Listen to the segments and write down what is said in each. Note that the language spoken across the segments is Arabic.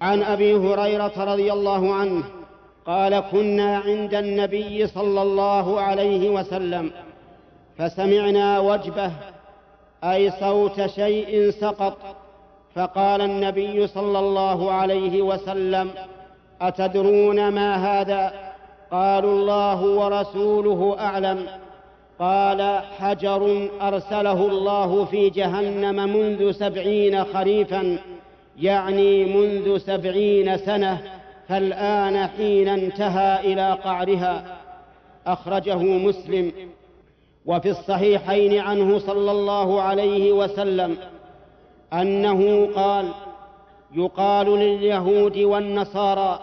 عن أبي هريرة رضي الله عنه قال كنا عند النبي صلى الله عليه وسلم فسمعنا وجبه أي صوت شيء سقط فقال النبي صلى الله عليه وسلم أتدرون ما هذا؟ قالوا الله ورسوله أعلم. قال حجر أرسله الله في جهنم منذ سبعين خريفا. يعني منذ سبعين سنة فالآن حين انتهى إلى قعرها أخرجه مسلم. وفي الصحيحين عنه صلى الله عليه وسلم أنه قال يقال لليهود والنصارى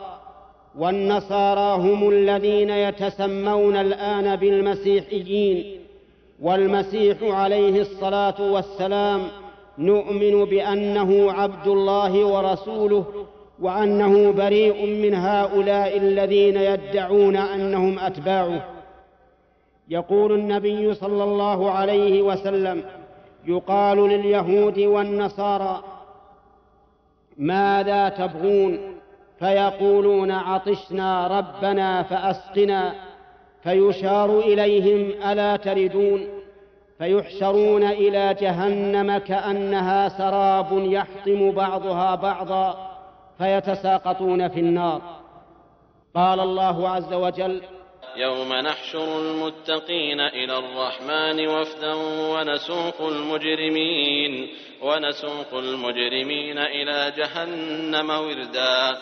والنصارى هم الذين يتسمون الآن بالمسيحيين والمسيح عليه الصلاة والسلام نؤمن بأنه عبد الله ورسوله وأنه بريء من هؤلاء الذين يدعون أنهم أتباعه. يقول النبي صلى الله عليه وسلم يقال لليهود والنصارى ماذا تبغون؟ فيقولون عطشنا ربنا فأسقنا. فيشار إليهم ألا تردون؟ فيحشرون إلى جهنم كأنها سراب يحطم بعضها بعضا فيتساقطون في النار. قال الله عز وجل يوم نحشر المتقين إلى الرحمن وفدا ونسوق المجرمين ونسوق المجرمين إلى جهنم وردا.